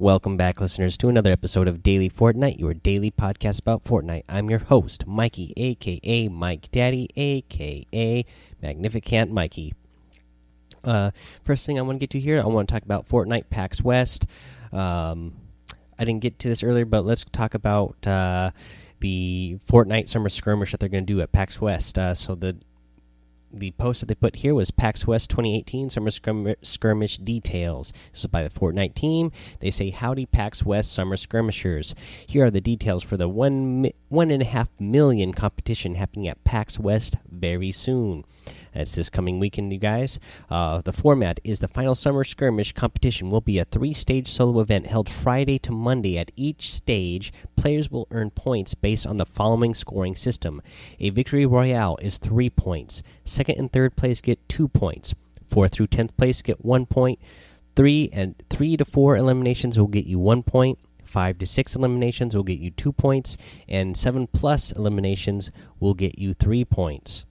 Welcome back, listeners, to another episode of Daily Fortnite, your daily podcast about Fortnite. I'm your host, Mikey, aka Mike Daddy, aka Magnificent Mikey. Uh, first thing I want to get to here, I want to talk about Fortnite PAX West. Um, I didn't get to this earlier, but let's talk about uh, the Fortnite Summer Skirmish that they're going to do at PAX West. Uh, so the the post that they put here was PAX West 2018 Summer Skirmish details. This is by the Fortnite team. They say, Howdy, PAX West Summer Skirmishers. Here are the details for the one, one and a half million competition happening at PAX West very soon. It's this coming weekend, you guys. Uh, the format is the final summer skirmish competition will be a three-stage solo event held Friday to Monday. At each stage, players will earn points based on the following scoring system: a victory royale is three points. Second and third place get two points. Fourth through tenth place get one point. Three and three to four eliminations will get you one point. Five to six eliminations will get you two points, and seven plus eliminations will get you three points.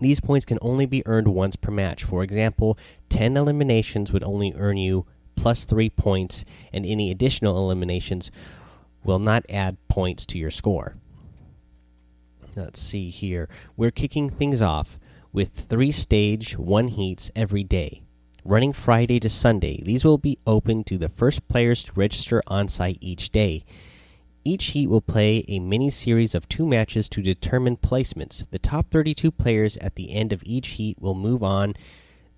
These points can only be earned once per match. For example, 10 eliminations would only earn you plus 3 points, and any additional eliminations will not add points to your score. Let's see here. We're kicking things off with three stage, one heats every day. Running Friday to Sunday, these will be open to the first players to register on site each day. Each heat will play a mini series of two matches to determine placements. The top 32 players at the end of each heat will move on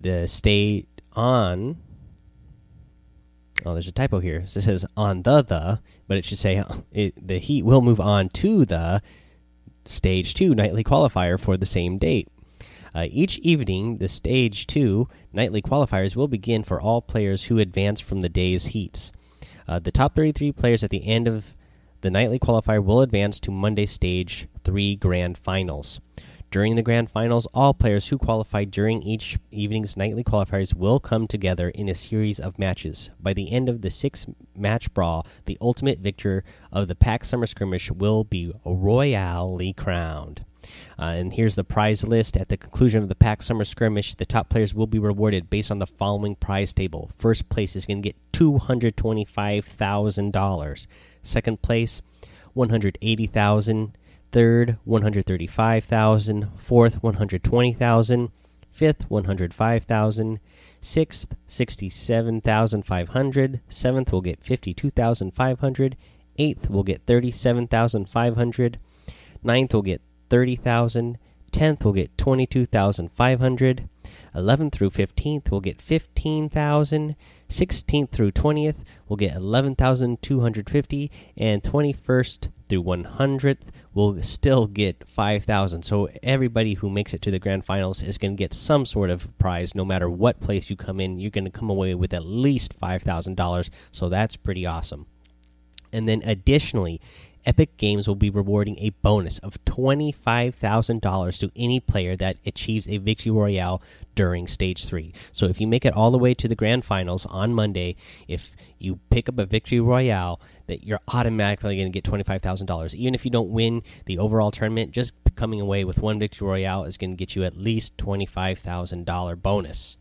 the stay on. Oh, there's a typo here. So it says on the the, but it should say it, the heat will move on to the stage two nightly qualifier for the same date. Uh, each evening, the stage two nightly qualifiers will begin for all players who advance from the day's heats. Uh, the top 33 players at the end of the nightly qualifier will advance to Monday stage 3 grand finals. During the grand finals, all players who qualified during each evening's nightly qualifiers will come together in a series of matches. By the end of the six match brawl, the ultimate victor of the PAX Summer Skirmish will be royally crowned. Uh, and here's the prize list. At the conclusion of the PAX Summer Skirmish, the top players will be rewarded based on the following prize table. First place is going to get $225,000. Second place, 180,000. Third, 135,000. Fourth, 120,000. Fifth, 105,000. Sixth, 67,500. Seventh will get 52,500. Eighth will get 37,500. Ninth will get 30,000. Tenth will get 22,500. 11th through 15th will get 15,000. 16th through 20th will get 11,250 and 21st through 100th will still get 5,000. So everybody who makes it to the grand finals is going to get some sort of prize no matter what place you come in. You're going to come away with at least $5,000. So that's pretty awesome. And then additionally, Epic Games will be rewarding a bonus of $25,000 to any player that achieves a victory royale during stage 3. So if you make it all the way to the grand finals on Monday, if you pick up a victory royale, that you're automatically going to get $25,000. Even if you don't win the overall tournament, just coming away with one victory royale is going to get you at least $25,000 bonus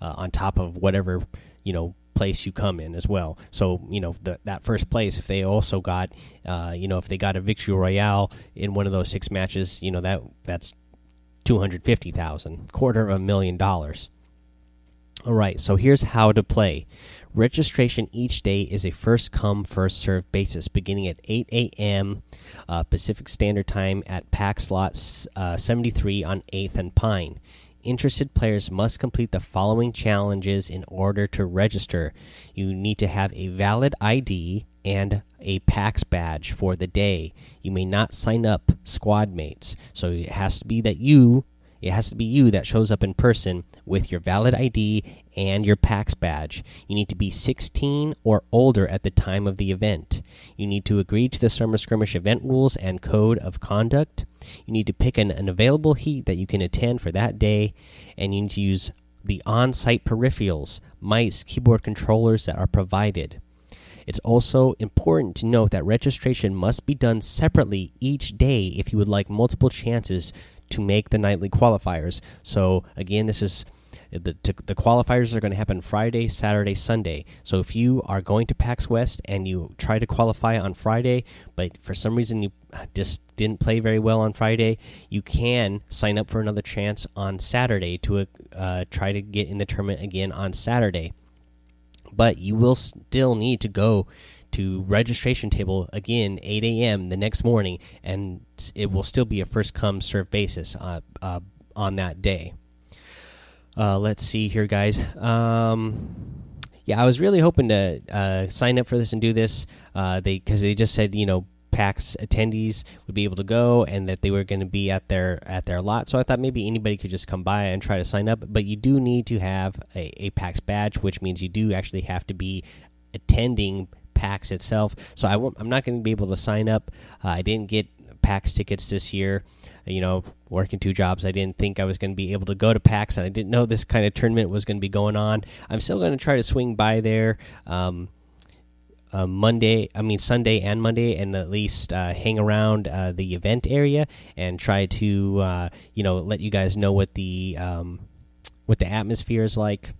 uh, on top of whatever, you know, place you come in as well. So you know the, that first place, if they also got, uh, you know, if they got a victory royale in one of those six matches, you know that that's two hundred fifty thousand, quarter of a million dollars. All right, so here's how to play. Registration each day is a first come, first serve basis, beginning at 8 a.m. Uh, Pacific Standard Time at PAX Lot uh, 73 on 8th and Pine interested players must complete the following challenges in order to register. You need to have a valid ID and a PAX badge for the day. You may not sign up squad mates. So it has to be that you it has to be you that shows up in person with your valid ID and your PAX badge. You need to be 16 or older at the time of the event. You need to agree to the Summer Skirmish event rules and code of conduct. You need to pick an, an available heat that you can attend for that day, and you need to use the on site peripherals, mice, keyboard controllers that are provided. It's also important to note that registration must be done separately each day if you would like multiple chances to make the nightly qualifiers. So again, this is The, to, the qualifiers are going to happen Friday, Saturday, Sunday. So if you are going to PAX West and you try to qualify on Friday, but for some reason you just didn't play very well on Friday, you can sign up for another chance on Saturday to uh, try to get in the tournament again on Saturday. But you will still need to go to registration table again 8 a.m. the next morning, and it will still be a first come serve basis uh, uh, on that day. Uh, let's see here, guys. Um, yeah, I was really hoping to uh, sign up for this and do this. Uh, they because they just said you know PAX attendees would be able to go and that they were going to be at their at their lot. So I thought maybe anybody could just come by and try to sign up. But you do need to have a, a PAX badge, which means you do actually have to be attending PAX itself. So I won't, I'm not going to be able to sign up. Uh, I didn't get PAX tickets this year. You know, working two jobs, I didn't think I was going to be able to go to PAX, and I didn't know this kind of tournament was going to be going on. I'm still going to try to swing by there. Um, uh, Monday, I mean Sunday and Monday, and at least uh, hang around uh, the event area and try to uh, you know let you guys know what the um, what the atmosphere is like,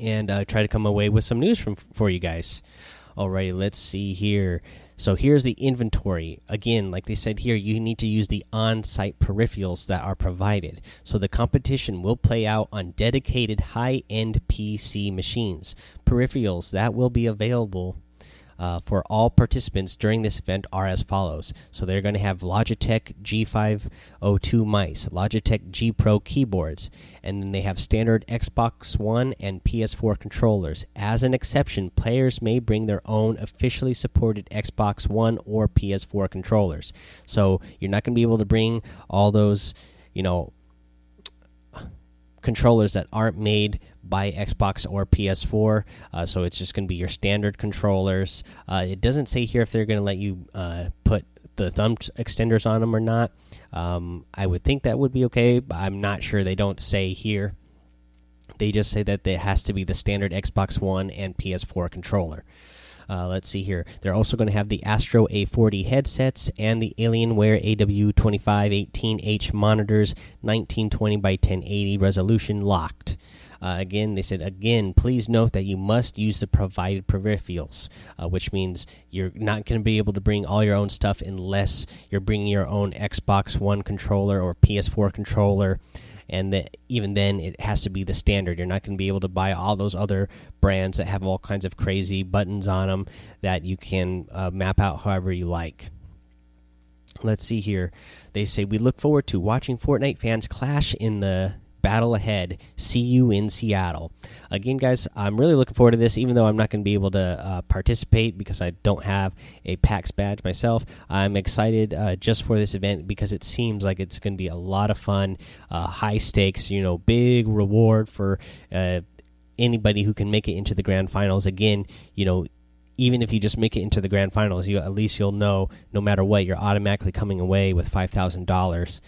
and uh, try to come away with some news from for you guys. Alrighty, let's see here. So here's the inventory. Again, like they said here, you need to use the on site peripherals that are provided. So the competition will play out on dedicated high end PC machines. Peripherals that will be available uh, for all participants during this event are as follows. So they're going to have Logitech G502 mice, Logitech G Pro keyboards, and then they have standard Xbox One and PS4 controllers. As an exception, players may bring their own officially supported Xbox One or PS4 controllers. So you're not going to be able to bring all those, you know, controllers that aren't made by Xbox or PS4. Uh, so it's just going to be your standard controllers. Uh, it doesn't say here if they're going to let you uh, put the thumb extenders on them or not. Um, I would think that would be okay, but I'm not sure. They don't say here. They just say that it has to be the standard Xbox One and PS4 controller. Uh, let's see here. They're also going to have the Astro A40 headsets and the Alienware AW2518H monitors, 1920 by 1080 resolution locked. Uh, again, they said, again, please note that you must use the provided peripherals, uh, which means you're not going to be able to bring all your own stuff unless you're bringing your own Xbox One controller or PS4 controller. And that even then, it has to be the standard. You're not going to be able to buy all those other brands that have all kinds of crazy buttons on them that you can uh, map out however you like. Let's see here. They say we look forward to watching Fortnite fans clash in the battle ahead. See you in Seattle. Again, guys, I'm really looking forward to this, even though I'm not going to be able to uh, participate because I don't have a PAX badge myself. I'm excited uh, just for this event because it seems like it's going to be a lot of fun, uh, high stakes, you know, big reward for uh, anybody who can make it into the grand finals. Again, you know, even if you just make it into the grand finals, you at least you'll know no matter what you're automatically coming away with five thousand uh, dollars.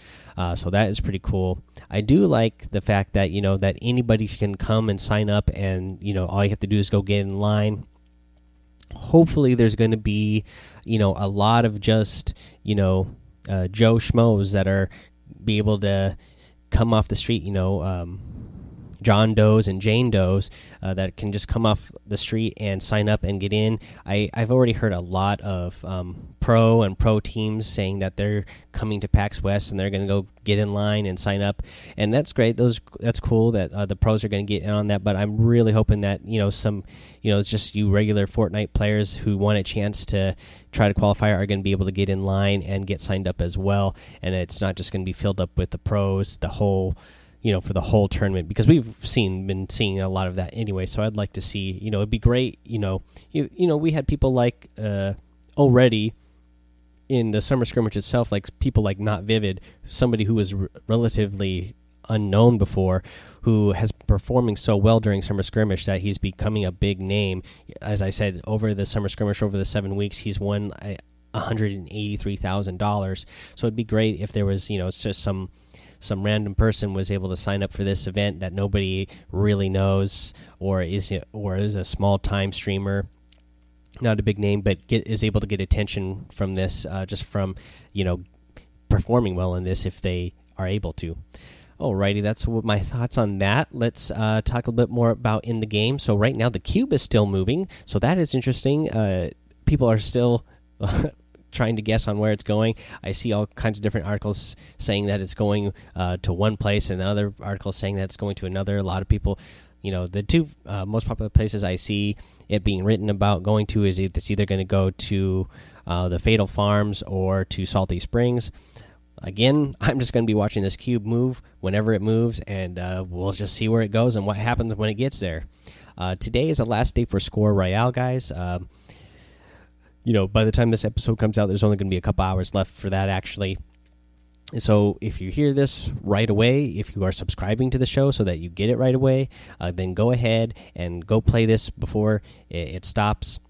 So that is pretty cool. I do like the fact that you know that anybody can come and sign up, and you know all you have to do is go get in line. Hopefully, there's going to be you know a lot of just you know uh, Joe schmoes that are be able to come off the street. You know. Um, John Does and Jane Does uh, that can just come off the street and sign up and get in. I, I've already heard a lot of um, pro and pro teams saying that they're coming to PAX West and they're going to go get in line and sign up, and that's great. Those that's cool that uh, the pros are going to get in on that. But I'm really hoping that you know some you know it's just you regular Fortnite players who want a chance to try to qualify are going to be able to get in line and get signed up as well, and it's not just going to be filled up with the pros. The whole you know for the whole tournament because we've seen been seeing a lot of that anyway so i'd like to see you know it'd be great you know you you know we had people like uh already in the summer scrimmage itself like people like not vivid somebody who was relatively unknown before who has been performing so well during summer skirmish that he's becoming a big name. As i said over the summer skirmish over the seven weeks he's won $183000 so it'd be great if there was you know it's just some some random person was able to sign up for this event that nobody really knows or is or is a small time streamer not a big name but get, is able to get attention from this uh, just from you know performing well in this if they are able to Alrighty, that's what my thoughts on that. Let's uh, talk a little bit more about in the game. So right now the cube is still moving, so that is interesting. Uh, people are still trying to guess on where it's going. I see all kinds of different articles saying that it's going uh, to one place, and other articles saying that it's going to another. A lot of people, you know, the two uh, most popular places I see it being written about going to is it's either going to go to uh, the Fatal Farms or to Salty Springs again, I'm just going to be watching this cube move whenever it moves, and uh, we'll just see where it goes and what happens when it gets there. Uh, today is the last day for Score Royale, guys. Um, you know, by the time this episode comes out, there's only going to be a couple hours left for that, actually. So if you hear this right away, if you are subscribing to the show so that you get it right away, uh, then go ahead and go play this before it, it stops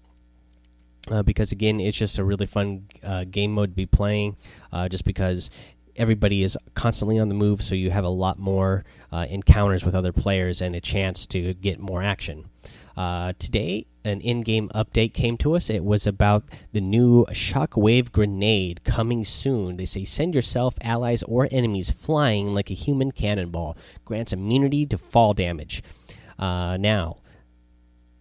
uh, because again, it's just a really fun uh, game mode to be playing. Uh, just because everybody is constantly on the move, so you have a lot more uh, encounters with other players and a chance to get more action. Uh, today, an in-game update came to us. It was about the new shockwave grenade coming soon. They say send yourself, allies, or enemies flying like a human cannonball. Grants immunity to fall damage. Uh, now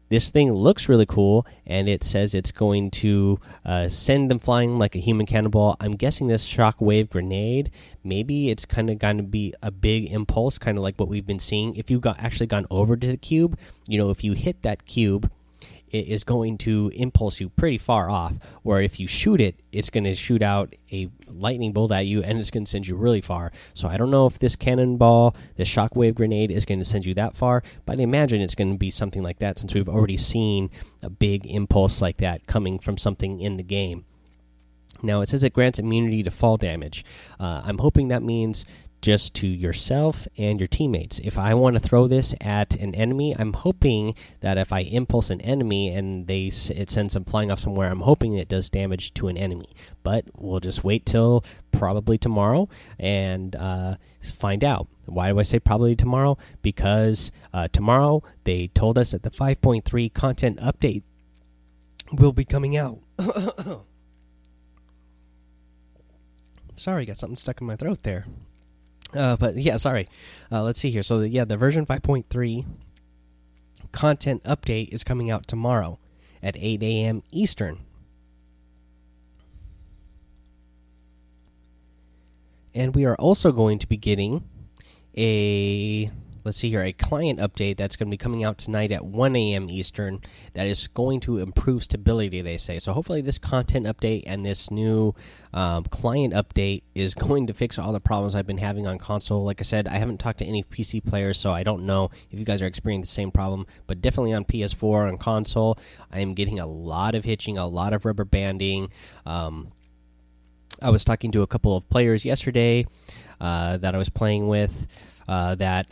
this thing looks really cool and it says it's going to uh, send them flying like a human cannonball. I'm guessing this shockwave grenade maybe it's kind of going to be a big impulse kind of like what we've been seeing. If you got actually gone over to the cube you know if you hit that cube is going to impulse you pretty far off. Where if you shoot it, it's going to shoot out a lightning bolt at you and it's going to send you really far. So I don't know if this cannonball, this shockwave grenade, is going to send you that far, but I imagine it's going to be something like that since we've already seen a big impulse like that coming from something in the game. Now it says it grants immunity to fall damage. Uh, I'm hoping that means just to yourself and your teammates. If I want to throw this at an enemy, I'm hoping that if I impulse an enemy and they it sends them flying off somewhere, I'm hoping it does damage to an enemy. But we'll just wait till probably tomorrow and uh, find out. Why do I say probably tomorrow? Because uh, tomorrow they told us that the 5.3 content update will be coming out. Sorry, got something stuck in my throat there. Uh, but yeah, sorry. Uh, let's see here. So the, yeah, the version 5.3 content update is coming out tomorrow at 8 a.m. Eastern. And we are also going to be getting a let's see here, a client update that's going to be coming out tonight at 1 a.m. Eastern that is going to improve stability, they say. So hopefully, this content update and this new um, client update is going to fix all the problems I've been having on console. Like I said, I haven't talked to any PC players, so I don't know if you guys are experiencing the same problem, but definitely on PS4 and console, I am getting a lot of hitching, a lot of rubber banding. Um, I was talking to a couple of players yesterday uh, that I was playing with uh, that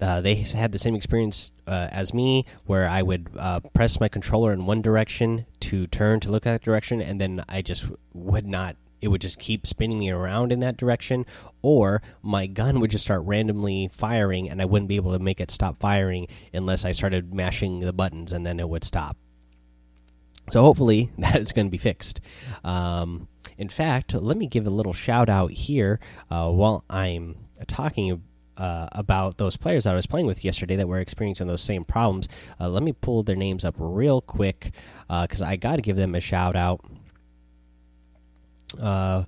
uh, they had the same experience uh, as me, where I would uh, press my controller in one direction to turn to look that direction, and then I just would not. It would just keep spinning me around in that direction, or my gun would just start randomly firing, and I wouldn't be able to make it stop firing unless I started mashing the buttons, and then it would stop. So hopefully that is going to be fixed. Um, in fact, let me give a little shout out here uh, while I'm talking uh, about those players I was playing with yesterday that were experiencing those same problems. Uh, let me pull their names up real quick because uh, I got to give them a shout out uh,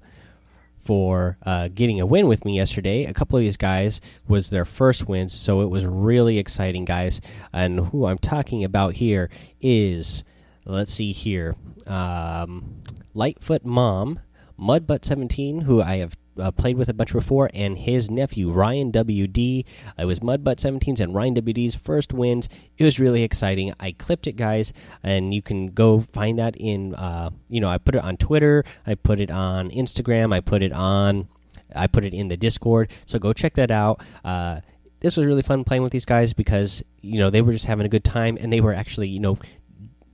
for uh, getting a win with me yesterday. A couple of these guys was their first wins, so it was really exciting, guys. And who I'm talking about here is, let's see here, um, Lightfoot Mom, Mudbutt17, who I have uh, played with a bunch before, and his nephew Ryan WD. It was Mudbutt 17's and Ryan WD's first wins. It was really exciting. I clipped it, guys, and you can go find that in. Uh, you know, I put it on Twitter, I put it on Instagram, I put it on, I put it in the Discord. So go check that out. Uh, this was really fun playing with these guys because you know they were just having a good time and they were actually you know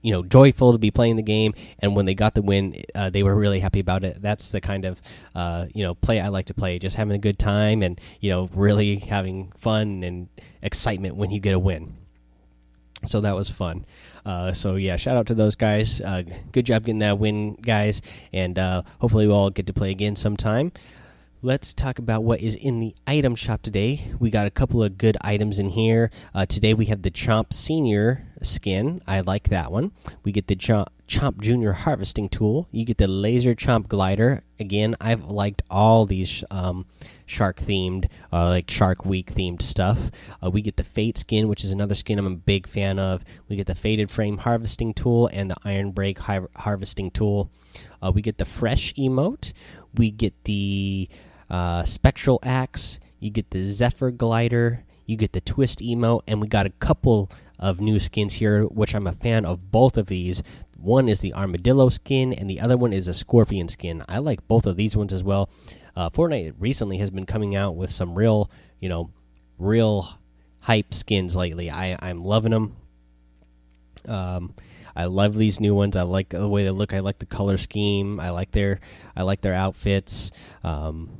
you know joyful to be playing the game. And when they got the win uh, they were really happy about it. That's the kind of uh, you know play i like to play just having a good time and you know really having fun and excitement when you get a win. So that was fun. Uh, so yeah shout out to those guys. Uh, good job getting that win guys. And uh, hopefully we'll all get to play again sometime let's talk about what is in the item shop today. We got a couple of good items in here. Uh, today we have the Chomp Senior skin. I like that one. We get the Chomp, Chomp Junior harvesting tool. You get the Laser Chomp glider. Again, I've liked all these um, shark themed, uh, like Shark Week themed stuff. Uh, we get the Fate skin, which is another skin I'm a big fan of. We get the Faded Frame harvesting tool and the Iron Break har harvesting tool. Uh, we get the Fresh emote. We get the uh, Spectral Axe. You get the Zephyr Glider. You get the Twist emote, and we got a couple of new skins here, which I'm a fan of both of these. One is the Armadillo skin, and the other one is a Scorpion skin. I like both of these ones as well. Uh, Fortnite recently has been coming out with some real, you know, real hype skins lately. I I'm loving them. Um, I love these new ones. I like the way they look. I like the color scheme. I like their I like their outfits. Um,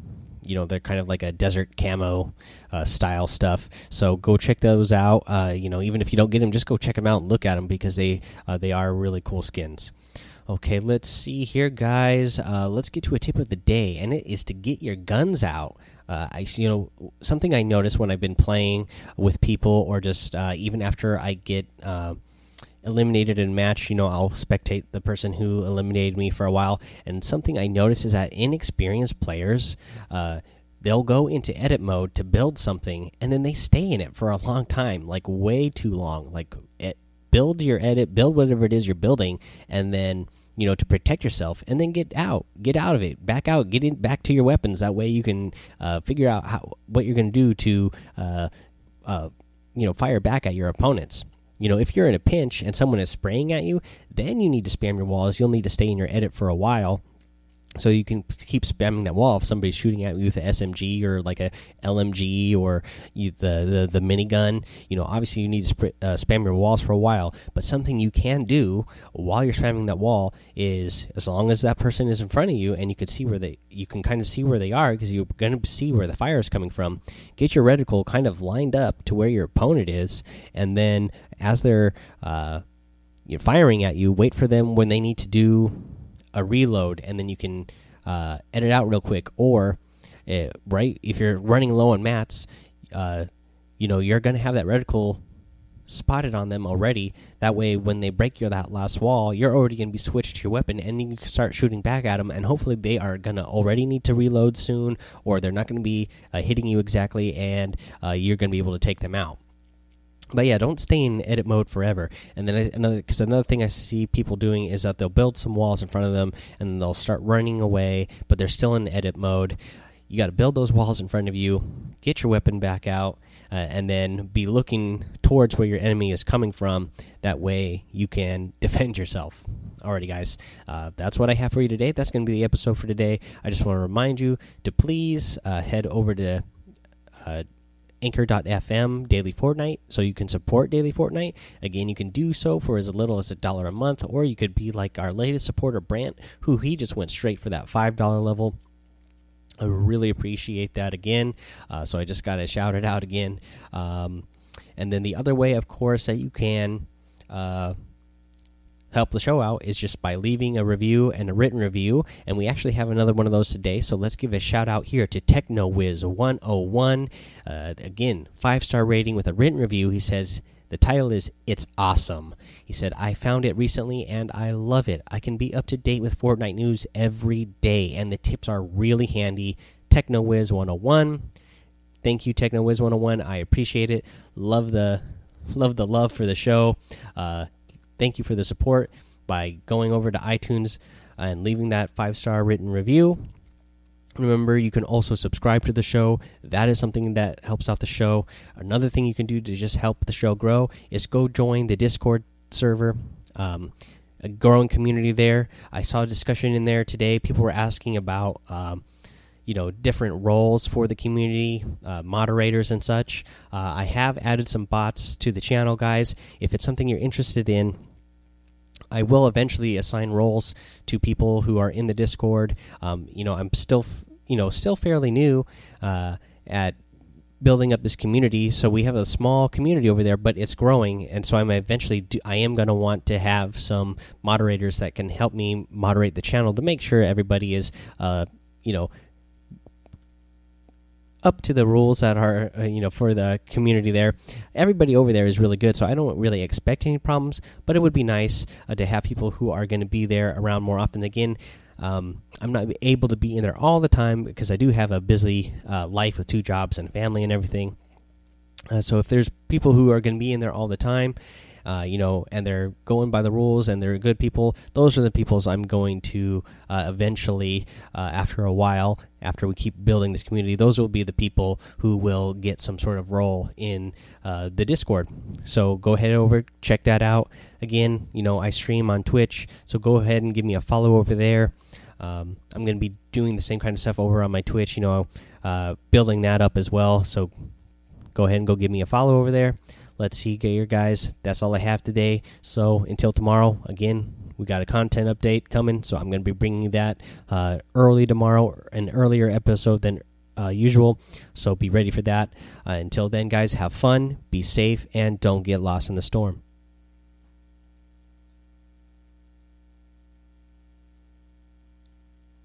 you know they're kind of like a desert camo uh, style stuff. So go check those out. Uh, you know even if you don't get them, just go check them out and look at them because they uh, they are really cool skins. Okay, let's see here, guys. Uh, let's get to a tip of the day, and it is to get your guns out. Uh, I, you know, something I notice when I've been playing with people, or just even after I get eliminated in match, you know, I'll spectate the person who eliminated me for a while. And something I notice is that inexperienced players, uh, they'll go into edit mode to build something, and then they stay in it for a long time, like way too long. Like, it, build your edit, build whatever it is you're building, and then you know to protect yourself and then get out get out of it back out get in back to your weapons that way you can uh, figure out how what you're going to do to uh, uh, you know fire back at your opponents you know, if you're in a pinch and someone is spraying at you, then you need to spam your walls. You'll need to stay in your edit for a while so you can keep spamming that wall if somebody's shooting at you with an SMG or like a LMG or you, the, the the minigun. You know, obviously you need to uh, spam your walls for a while. But something you can do while you're spamming that wall is, as long as that person is in front of you and you can see where they, you can kind of see where they are because you're going to see where the fire is coming from. Get your reticle kind of lined up to where your opponent is, and then as they're uh, you know, firing at you, wait for them when they need to do a reload, and then you can uh, edit out real quick. Or, uh, right, if you're running low on mats, uh, you know you're going to have that reticle spotted on them already. That way, when they break your that last wall, you're already going to be switched to your weapon, and you can start shooting back at them. And hopefully, they are going to already need to reload soon, or they're not going to be uh, hitting you exactly, and uh, you're going to be able to take them out but yeah, don't stay in edit mode forever. And then another because another thing I see people doing is that they'll build some walls in front of them and they'll start running away, but they're still in edit mode. You got to build those walls in front of you, get your weapon back out, uh, and then be looking towards where your enemy is coming from. That way, you can defend yourself. Alrighty, guys, uh, that's what I have for you today. That's going to be the episode for today. I just want to remind you to please uh, head over to uh, anchor.fm daily Fortnite so you can support daily Fortnite. Again, you can do so for as little as a dollar a month, or you could be like our latest supporter, Brant, who he just went straight for that $5 level. I really appreciate that again. Uh, so I just got to shout it out again. Um, and then the other way, of course, that you can. Uh, help the show out is just by leaving a review and a written review. And we actually have another one of those today. So let's give a shout out here to TechnoWiz101. Uh, again, five star rating with a written review. He says, the title is It's Awesome. He said, I found it recently and I love it. I can be up to date with Fortnite news every day, and the tips are really handy. TechnoWiz 101. Thank you, TechnoWiz 101. I appreciate it. Love the love the love for the show. Uh, thank you for the support by going over to iTunes and leaving that five star written review. Remember, you can also subscribe to the show. That is something that helps out the show. Another thing you can do to just help the show grow is go join the Discord server. Um, a growing community there. I saw a discussion in there today. People were asking about, um, you know, different roles for the community, uh, moderators and such. Uh, I have added some bots to the channel, guys. If it's something you're interested in, I will eventually assign roles to people who are in the Discord. Um, you know, I'm still, you know, still fairly new uh, at building up this community. So we have a small community over there, but it's growing, and so I'm eventually do, I am going to want to have some moderators that can help me moderate the channel to make sure everybody is, uh, you know, up to the rules that are uh, you know for the community there. Everybody over there is really good, so I don't really expect any problems. But it would be nice uh, to have people who are going to be there around more often. Again, um, I'm not able to be in there all the time because I do have a busy uh, life with two jobs and family and everything. Uh, so if there's people who are going to be in there all the time uh, you know, and they're going by the rules and they're good people, those are the peoples I'm going to uh, eventually, uh, after a while, after we keep building this community, those will be the people who will get some sort of role in uh, the Discord. So go ahead over, check that out. Again, you know, I stream on Twitch, so go ahead and give me a follow over there. Um, I'm going to be doing the same kind of stuff over on my Twitch, you know, uh, building that up as well. So go ahead and go give me a follow over there. Let's see here, guys. That's all I have today. So until tomorrow, again, we got a content update coming. So I'm going to be bringing that uh, early tomorrow, an earlier episode than uh, usual. So be ready for that. Uh, until then, guys, have fun, be safe, and don't get lost in the storm.